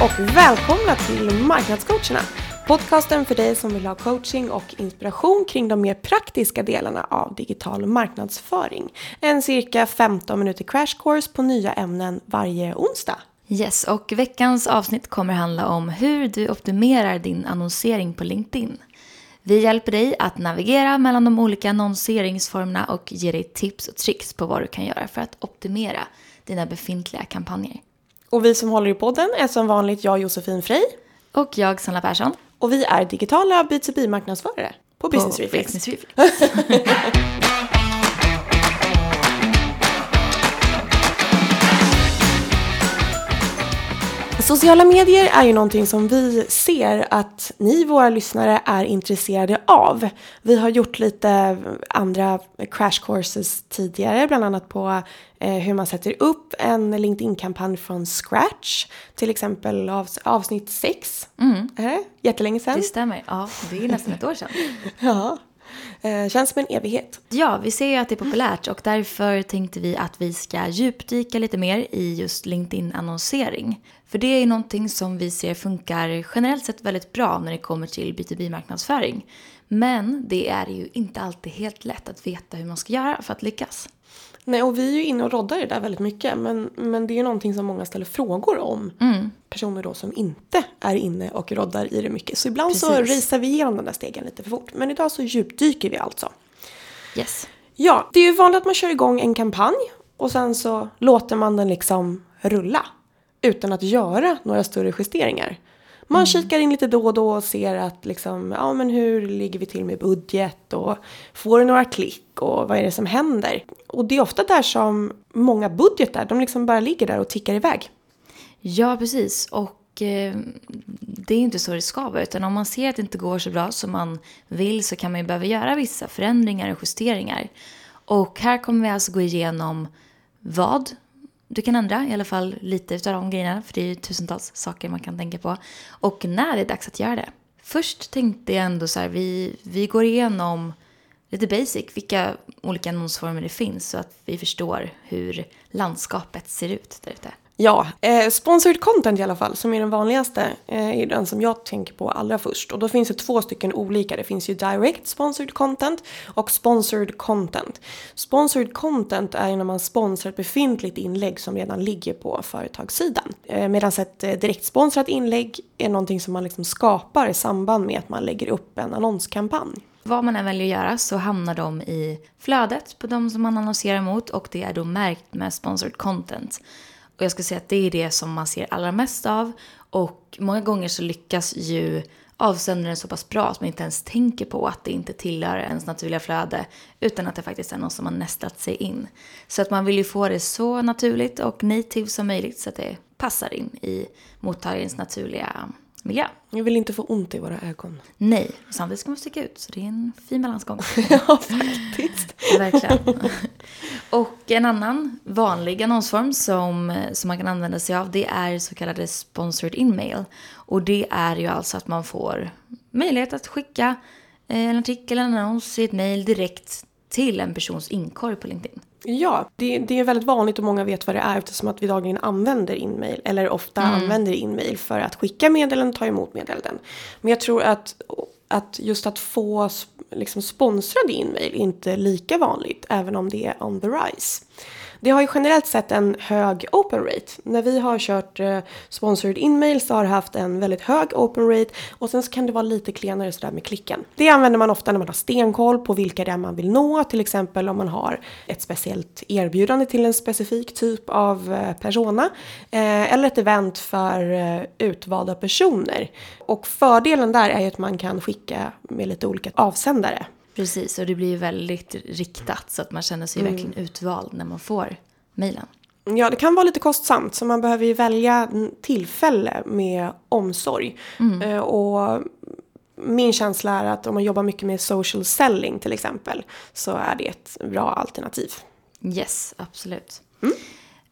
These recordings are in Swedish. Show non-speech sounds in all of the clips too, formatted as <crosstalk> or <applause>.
och välkomna till Marknadscoacherna. Podcasten för dig som vill ha coaching och inspiration kring de mer praktiska delarna av digital marknadsföring. En cirka 15 minuter crash course på nya ämnen varje onsdag. Yes, och veckans avsnitt kommer handla om hur du optimerar din annonsering på LinkedIn. Vi hjälper dig att navigera mellan de olika annonseringsformerna och ger dig tips och tricks på vad du kan göra för att optimera dina befintliga kampanjer. Och vi som håller i podden är som vanligt jag Josefin Frey. Och jag Sanna Persson. Och vi är digitala B2B-marknadsförare på Business på Reflex. Business Reflex. <laughs> Sociala medier är ju någonting som vi ser att ni våra lyssnare är intresserade av. Vi har gjort lite andra crash courses tidigare, bland annat på eh, hur man sätter upp en LinkedIn-kampanj från scratch. Till exempel av, avsnitt 6. Mm? Jättelänge sedan. det stämmer. Ja, det är nästan ett år sedan. <laughs> Ja. Eh, känns som en evighet. Ja, vi ser ju att det är populärt och därför tänkte vi att vi ska djupdyka lite mer i just LinkedIn-annonsering. För det är någonting som vi ser funkar generellt sett väldigt bra när det kommer till B2B-marknadsföring. Men det är ju inte alltid helt lätt att veta hur man ska göra för att lyckas. Nej, och vi är ju inne och roddar i det där väldigt mycket. Men, men det är ju någonting som många ställer frågor om. Mm. Personer då som inte är inne och roddar i det mycket. Så ibland så Precis. racear vi igenom den där stegen lite för fort. Men idag så djupdyker vi alltså. Yes. Ja, det är ju vanligt att man kör igång en kampanj. Och sen så låter man den liksom rulla. Utan att göra några större justeringar. Man kikar in lite då och då och ser att liksom, ja men hur ligger vi till med budget och får det några klick och vad är det som händer? Och det är ofta där som många budgetar, de liksom bara ligger där och tickar iväg. Ja, precis. Och eh, det är inte så det ska vara. Utan om man ser att det inte går så bra som man vill så kan man ju behöva göra vissa förändringar och justeringar. Och här kommer vi alltså gå igenom vad du kan ändra, i alla fall lite av de grejerna. För det är ju tusentals saker man kan tänka på. Och när det är dags att göra det. Först tänkte jag ändå så här, vi, vi går igenom lite basic, vilka olika annonsformer det finns. Så att vi förstår hur landskapet ser ut där ute. Ja, eh, sponsored content i alla fall, som är den vanligaste, eh, är den som jag tänker på allra först. Och då finns det två stycken olika. Det finns ju direct sponsored content och sponsored content. Sponsored content är när man sponsrar ett befintligt inlägg som redan ligger på företagssidan. Eh, Medan ett eh, direkt sponsrat inlägg är någonting som man liksom skapar i samband med att man lägger upp en annonskampanj. Vad man än väljer att göra så hamnar de i flödet på de som man annonserar mot och det är då märkt med sponsored content. Och jag skulle säga att det är det som man ser allra mest av och många gånger så lyckas ju avsändaren så pass bra att man inte ens tänker på att det inte tillhör ens naturliga flöde utan att det faktiskt är någon som har nästlat sig in. Så att man vill ju få det så naturligt och native som möjligt så att det passar in i mottagarens naturliga miljö. Jag vill inte få ont i våra ögon. Nej, och samtidigt ska man sticka ut så det är en fin balansgång. <laughs> ja, faktiskt. Verkligen. <laughs> Och en annan vanlig annonsform som, som man kan använda sig av det är så kallade sponsored in-mail. Och det är ju alltså att man får möjlighet att skicka eh, en artikel, en annons i ett mail direkt till en persons inkorg på LinkedIn. Ja, det, det är väldigt vanligt och många vet vad det är eftersom att vi dagligen använder inmail eller ofta använder inmail för att skicka meddelanden och ta emot meddelanden. Men jag tror att, att just att få liksom sponsrad inmail är inte lika vanligt även om det är on the rise. Det har ju generellt sett en hög open rate. När vi har kört eh, sponsored inmail så har det haft en väldigt hög open rate och sen så kan det vara lite klenare sådär med klicken. Det använder man ofta när man har stenkoll på vilka det är man vill nå, till exempel om man har ett speciellt erbjudande till en specifik typ av eh, persona eh, eller ett event för eh, utvalda personer. Och fördelen där är ju att man kan skicka med lite olika avsändare. Precis, och det blir ju väldigt riktat så att man känner sig verkligen utvald när man får mejlen. Ja, det kan vara lite kostsamt så man behöver ju välja tillfälle med omsorg. Eh, och min känsla är att om man jobbar mycket med social selling till exempel så är det ett bra alternativ. Yes, absolut.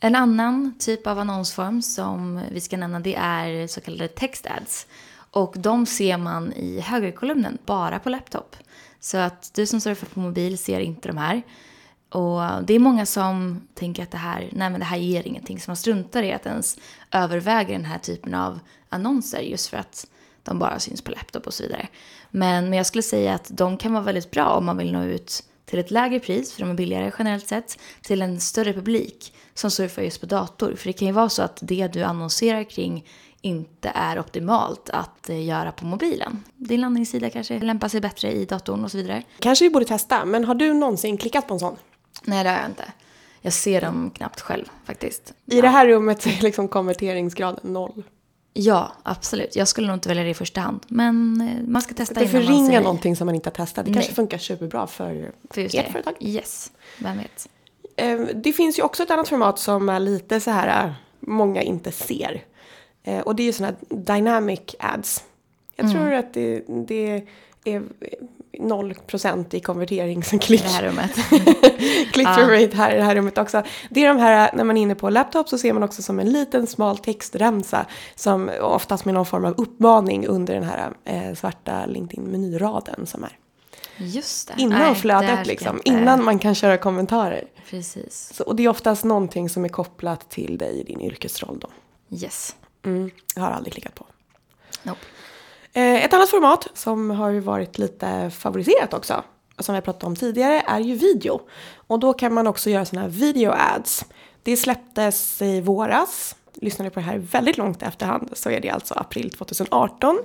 En annan typ av annonsform som vi ska nämna det är så kallade text ads. Och de ser man i högerkolumnen bara på laptop. Så att du som surfar på mobil ser inte de här. Och det är många som tänker att det här, nej men det här ger ingenting. Så man struntar i att ens överväga den här typen av annonser just för att de bara syns på laptop och så vidare. Men, men jag skulle säga att de kan vara väldigt bra om man vill nå ut till ett lägre pris, för de är billigare generellt sett, till en större publik som surfar just på dator. För det kan ju vara så att det du annonserar kring inte är optimalt att eh, göra på mobilen. Din landningssida kanske lämpar sig bättre i datorn och så vidare. Kanske vi borde testa, men har du någonsin klickat på en sån? Nej, det har jag inte. Jag ser dem knappt själv faktiskt. I det här rummet är liksom konverteringsgraden noll. Ja, absolut. Jag skulle nog inte välja det i första hand. Men eh, man ska testa Det innan man säger någonting som man inte har testat. Det Nej. kanske funkar superbra för, för ert det. företag. Yes, vem vet. Eh, Det finns ju också ett annat format som är lite så här, eh, många inte ser. Eh, Och det är ju sådana här dynamic ads. Jag tror att det, det är 0% i konverteringsklick. Det här rummet. <laughs> Click-through rate här i det här rummet också. Det är de här, när man är inne på laptop så ser man också som en liten smal textremsa som oftast med någon form av uppmaning under den här eh, svarta LinkedIn-menyraden som är. Just det. Innan Nej, flödet liksom, innan man kan köra kommentarer. Precis. Så, och det är oftast någonting som är kopplat till dig i din yrkesroll då. Yes. Mm, jag har aldrig klickat på. Nope. Eh, ett annat format som har ju varit lite favoriserat också, som vi har pratat om tidigare, är ju video. Och då kan man också göra sådana här video ads. Det släpptes i våras. Lyssnar ni på det här väldigt långt efterhand så är det alltså april 2018.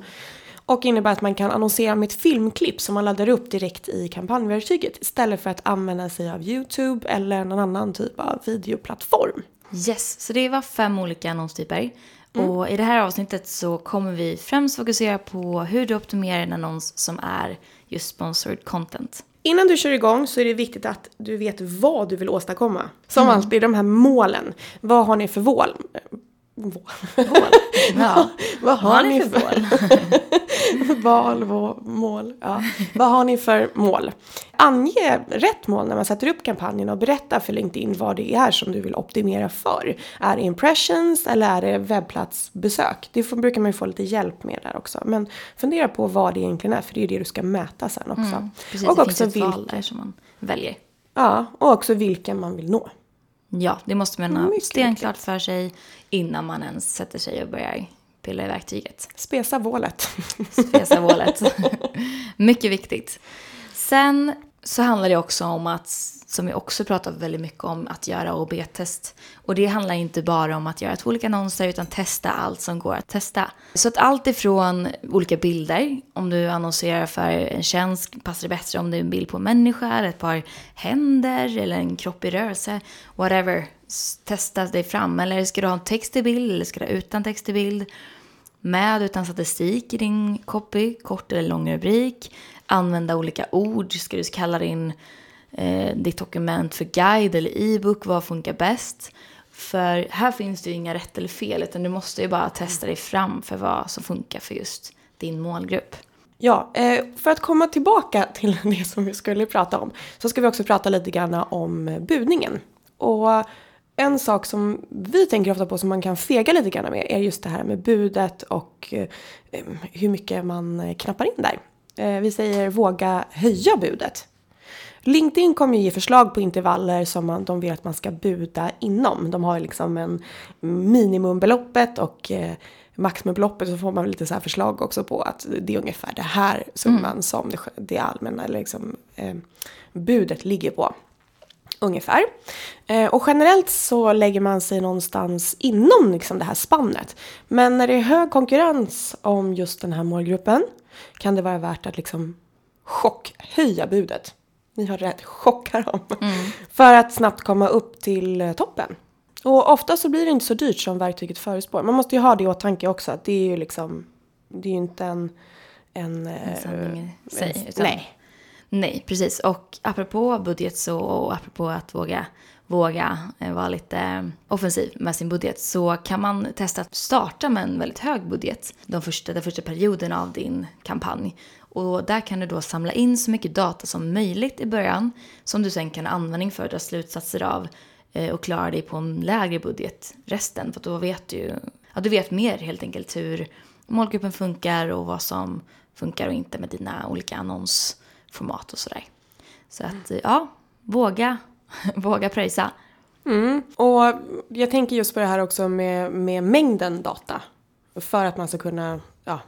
Och innebär att man kan annonsera med ett filmklipp som man laddar upp direkt i kampanjverktyget istället för att använda sig av YouTube eller någon annan typ av videoplattform. Yes, så det var fem olika annonstyper. Och i det här avsnittet så kommer vi främst fokusera på hur du optimerar en annons som är just sponsored content. Innan du kör igång så är det viktigt att du vet vad du vill åstadkomma. Som alltid, de här målen. Vad har ni för mål? Vå- <laughs> Ja, Vad har, har ni för för mål? <laughs> val, vå- mål? Ja. Vad har ni för mål? Ange rätt mål när man sätter upp kampanjen och berätta för LinkedIn vad det är som du vill optimera för. Är det impressions eller är det webbplatsbesök? Det får, brukar man ju få lite hjälp med där också. Men fundera på vad det egentligen är för det är det du ska mäta sen också. Mm, Precis, och det också finns ett val vilka, där som man väljer. ja, och också vilka man vill nå. Ja, det måste man ha Mycket stenklart för sig innan man ens sätter sig och börjar pilla i verktyget. Spesa vålet. Spesa målet. <laughs> mycket viktigt. Sen så handlar det också om att, som vi också pratat väldigt mycket om, att göra OB-test. Och det handlar inte bara om att göra två olika annonser utan testa allt som går att testa. Så att allt ifrån olika bilder, om du annonserar för en tjänst passar det bättre om det är en bild på en människa, ett par händer eller en kropp i rörelse, whatever. Testa dig fram. Eller ska du ha en text i bild eller ska du ha utan text i bild? Med utan statistik i din copy, kort eller lång rubrik. Använda olika ord. Ska du kalla din, eh, ditt dokument för guide eller e-book? Vad funkar bäst? För här finns det ju inga rätt eller fel, utan du måste ju bara testa dig fram för vad som funkar för just din målgrupp. Ja, eh, för att komma tillbaka till <laughs> det som vi skulle prata om så ska vi också prata lite grann om eh, budningen. Och en sak som vi tänker ofta på som man kan fega lite grann med är just det här med budet och eh, hur mycket man eh, knappar in där. Eh, Vi säger våga höja budet. LinkedIn kommer ju ge förslag på intervaller som man, de vill att man ska buda inom. De har liksom en minimumbeloppet och eh, maximibeloppet så får man lite så här förslag också på att det är ungefär det här summan som det, det allmänna liksom, eh, budet ligger på. Ungefär. Eh, och generellt så lägger man sig någonstans inom liksom det här spannet. Men när det är hög konkurrens om just den här målgruppen kan det vara värt att liksom chockhöja budet. Ni har rätt, chocka dem. <laughs> För att snabbt komma upp till eh, toppen. Och ofta så blir det inte så dyrt som verktyget förutspår. Man måste ju ha det i åtanke också. Att det är ju liksom, det är ju inte en... En, En eh, sanning i sig. en- nej. Nej, precis. Och apropå budget så, och apropå att våga, våga eh, vara lite eh, offensiv med sin budget så kan man testa att starta med en väldigt hög budget de första, den första perioden av din kampanj. Och där kan du då samla in så mycket data som möjligt i början som du sen kan ha användning för att dra slutsatser av eh, och klara dig på en lägre budget resten. För då vet du, ja, du vet mer helt enkelt hur målgruppen funkar och vad som funkar och inte med dina olika annonsformat och sådär. Så att ja, våga <laughs> våga pröjsa. Mm. Och jag tänker just på det här också med, med mängden data. För att man ska kunna, ja,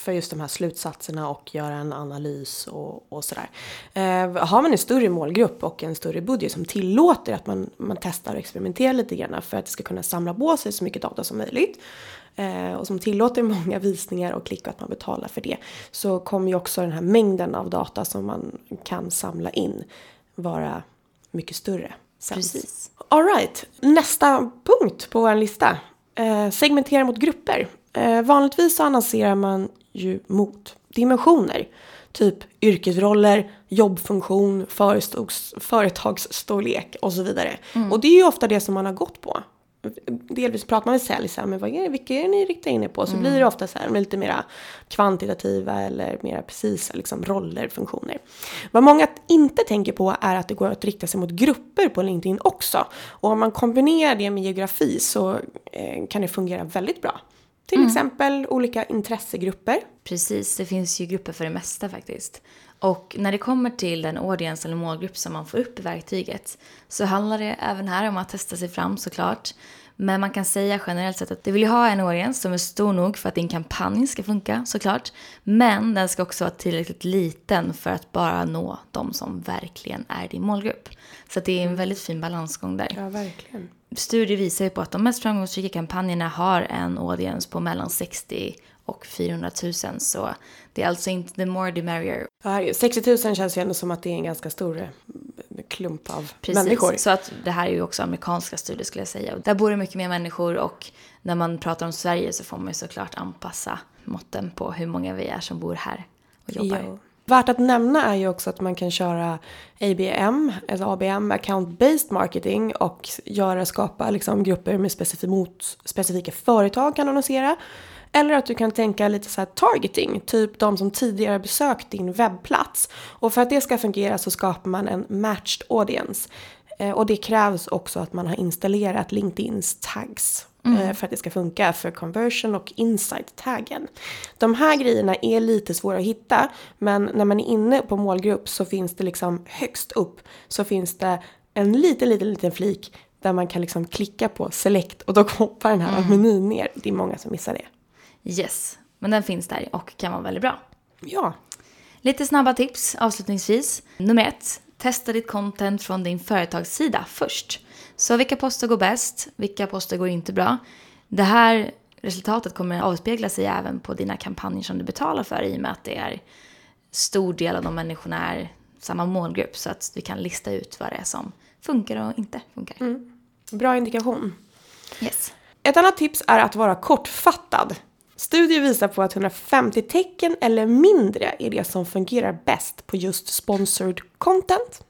för just de här slutsatserna och göra en analys och, och sådär. Eh, har man en större målgrupp och en större budget som tillåter att man, man testar och experimenterar lite grann för att det ska kunna samla på sig så mycket data som möjligt eh, och som tillåter många visningar och klick och att man betalar för det så kommer ju också den här mängden av data som man kan samla in vara mycket större. Sen. Precis. Alright, nästa punkt på vår lista. Eh, segmentera mot grupper. Eh, vanligtvis så annonserar man ju mot dimensioner. Typ yrkesroller, jobbfunktion, företagsstorlek och så vidare. Mm. Och det är ju ofta det som man har gått på delvis pratar man med sälj så här, men vad är vilka är ni riktar in er på? Så mm. blir det ofta så här, lite mera kvantitativa eller mera precisa liksom, roller, funktioner. Vad många inte tänker på är att det går att rikta sig mot grupper på LinkedIn också. Och om man kombinerar det med geografi så eh, kan det fungera väldigt bra. Till mm. exempel olika intressegrupper. Precis, det finns ju grupper för det mesta faktiskt. Och när det kommer till den audience eller målgrupp som man får upp i verktyget så handlar det även här om att testa sig fram såklart. Men man kan säga generellt sett att du vill ju ha en audience som är stor nog för att din kampanj ska funka såklart. Men den ska också vara tillräckligt liten för att bara nå de som verkligen är din målgrupp. Så det är en väldigt fin balansgång där. Ja, verkligen. Studier visar ju på att de mest framgångsrika kampanjerna har en audience på mellan 60 och 400 000. Så det är alltså inte the more the merrier. Ja, 60 000 känns ju ändå som att det är en ganska stor klump av Precis, människor. så att det här är ju också amerikanska studier skulle jag säga. Där bor det mycket mer människor och när man pratar om Sverige så får man ju såklart anpassa måtten på hur många vi är som bor här och jobbar. Jo. Värt att nämna är ju också att man kan köra ABM, alltså ABM, Account Based Marketing och göra, skapa liksom grupper med specifika, mot, specifika företag kan annonsera. Eller att du kan tänka lite så targeting, typ de som tidigare besökt din webbplats. Och för att det ska fungera så skapar man en matched audience. Eh, och det krävs också att man har installerat LinkedIns tags eh, Mm. för att det ska funka för conversion och insight-taggen. De här grejerna är lite svåra att hitta men när man är inne på målgrupp så finns det liksom högst upp så finns det en liten, liten, liten flik där man kan liksom klicka på select och då <laughs> hoppar den här mm. menyn ner. Det är många som missar det. Yes, men den finns där och kan vara väldigt bra. Ja. Lite snabba tips avslutningsvis. Nummer ett, testa ditt content från din företagssida först. Så vilka poster går bäst? Vilka poster går inte bra? Det här resultatet kommer avspegla sig även på dina kampanjer som du betalar för i och med att det är stor del av de människorna är samma målgrupp så att du kan lista ut vad det är som funkar och inte funkar. Mm. Bra indikation. Yes. Ett annat tips är att vara kortfattad. Studier visar på att 150 tecken eller mindre är det som fungerar bäst på just sponsored content.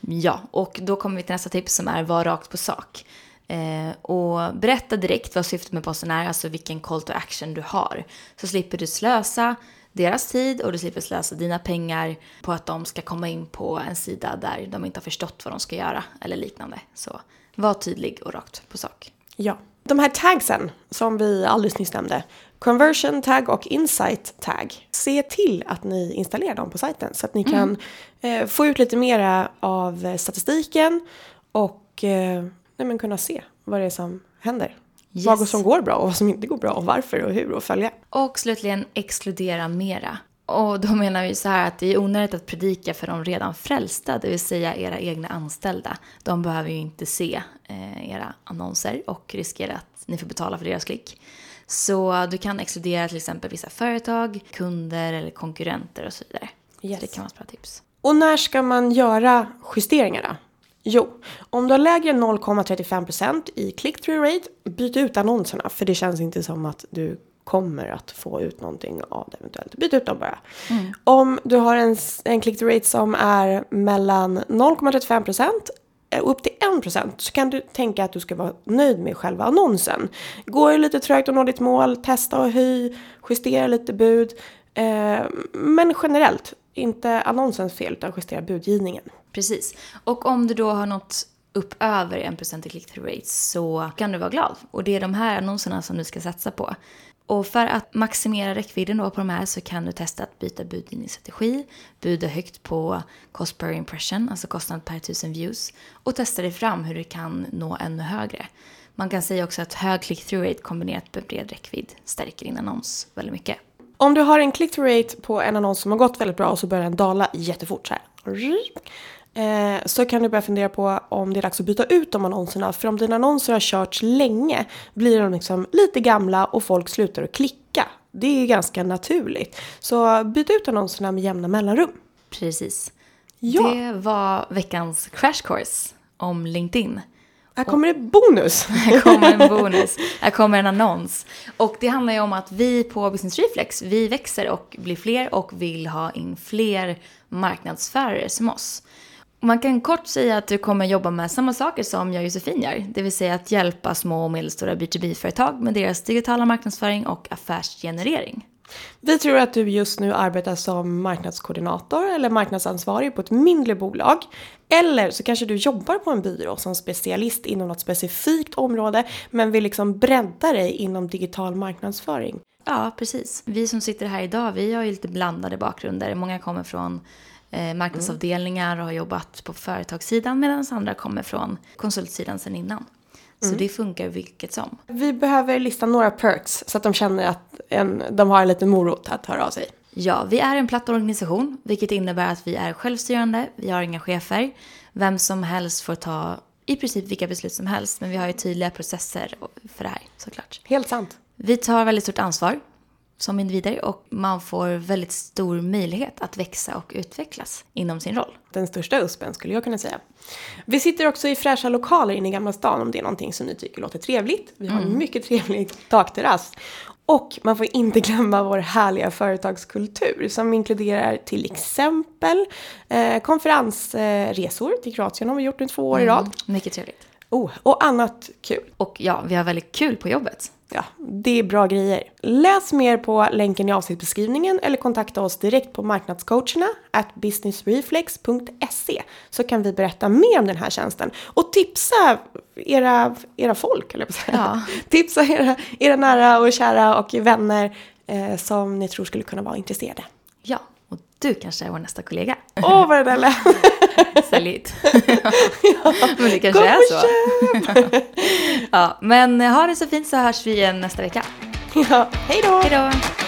Ja, och då kommer vi till nästa tips som är var rakt på sak. Eh, och berätta direkt vad syftet med posten är, alltså vilken call to action du har. Så slipper du slösa deras tid och du slipper slösa dina pengar på att de ska komma in på en sida där de inte har förstått vad de ska göra eller liknande. Så var tydlig och rakt på sak. Ja. De här tagsen som vi alldeles nyss nämnde, conversion tag och insight tag. Se till att ni installerar dem på sajten så att ni kan mm. eh, få ut lite mera av statistiken och eh, nej, kunna se vad det är som händer. Yes. Vad som går bra och vad som inte går bra och varför och hur och följa. Och slutligen exkludera mera. Och då menar vi så här att det är onödigt att predika för de redan frälsta, det vill säga era egna anställda. De behöver ju inte se eh, era annonser och riskera att ni får betala för deras klick. Så du kan exkludera till exempel vissa företag, kunder eller konkurrenter och så vidare. Yes. Det kan vara ett bra tips. Och när ska man göra justeringarna? Jo, om du har lägre än 0,35% i click-through rate, byt ut annonserna för det känns inte som att du kommer att få ut någonting av det eventuellt. Byt ut dem bara. Mm. Om du har en, en click-through rate som är mellan 0,35% och Eh, upp till 1% så kan du tänka att du ska vara nöjd med själva annonsen. Går det lite trögt att nå ditt mål, testa och höj, justera lite bud. Eh, men generellt, inte annonsens fel utan justera budgivningen. Precis. Och om du då har nått upp över 1% i click-through rate så kan du vara glad. Och det är de här annonserna som du ska satsa på. Och för att maximera räckvidden då på de här så kan du testa att byta budgivningsstrategi, buda högt på cost per impression, alltså kostnad per tusen views, och testa dig fram hur du kan nå ännu högre. Man kan säga också att hög click-through rate kombinerat med bred räckvidd stärker din annons väldigt mycket. Om du har en click-through rate på en annons som har gått väldigt bra och så börjar den dala jättefort så här. Eh, så kan du börja fundera på om det är dags att byta ut de annonserna. För om dina annonser har körts länge blir de liksom lite gamla och folk slutar att klicka. Det är ganska naturligt. Så byt ut annonserna med jämna mellanrum. Precis. Ja. Det var veckans crash course om LinkedIn. Här kommer det bonus! <laughs> Här kommer en bonus. Här kommer en annons. Och det handlar ju om att vi på Business Reflex, vi växer och blir fler och vill ha in fler marknadsförare som oss. Man kan kort säga att du kommer jobba med samma saker som jag och Josefin gör. Det vill säga att hjälpa små och medelstora B2B-företag med deras digitala marknadsföring och affärsgenerering. Vi tror att du just nu arbetar som marknadskoordinator eller marknadsansvarig på ett mindre bolag. Eller så kanske du jobbar på en byrå som specialist inom något specifikt område men vill liksom bredda dig inom digital marknadsföring. Ja, precis. Vi som sitter här idag, vi har ju lite blandade bakgrunder. Många kommer från eh, marknadsavdelningar och har jobbat på företagssidan medan andra kommer från konsultsidan sedan innan. Så det funkar vilket som. Vi behöver lista några perks så att de känner att en, de har en liten morot att höra av sig. Ja, vi är en platt organisation, vilket innebär att vi är självstyrande, vi har inga chefer. Vem som helst får ta i princip vilka beslut som helst, men vi har ju tydliga processer för det här såklart. Helt sant. Vi tar väldigt stort ansvar som individer och man får väldigt stor möjlighet att växa och utvecklas inom sin roll. Den största USPen skulle jag kunna säga. Vi sitter också i fräscha lokaler inne i Gamla stan om det är någonting som ni tycker låter trevligt. Vi har en mycket trevlig takterrass. Och man får inte <laughs> glömma vår härliga företagskultur som inkluderar till exempel eh, konferensresor till Kroatien har vi gjort nu två år i rad. Mycket trevligt. Oh, och annat kul. Och ja, vi har väldigt kul på jobbet. Ja, det är bra grejer. Läs mer på länken i avsnittsbeskrivningen eller kontakta oss direkt på marknadscoacherna at businessreflex.se så kan vi berätta mer om den här tjänsten. Och tipsa era, era folk, eller säga. Ja. <laughs> Tipsa era, era nära och kära och vänner eh, som ni tror skulle kunna vara intresserade. Ja, och du kanske är vår nästa kollega. Åh, vad det där lät! <laughs> Sälj hit. <laughs> men det kanske är så. <laughs> Ja, men ha det så fint så hörs vi igen nästa vecka. ja, hej då! Hej då!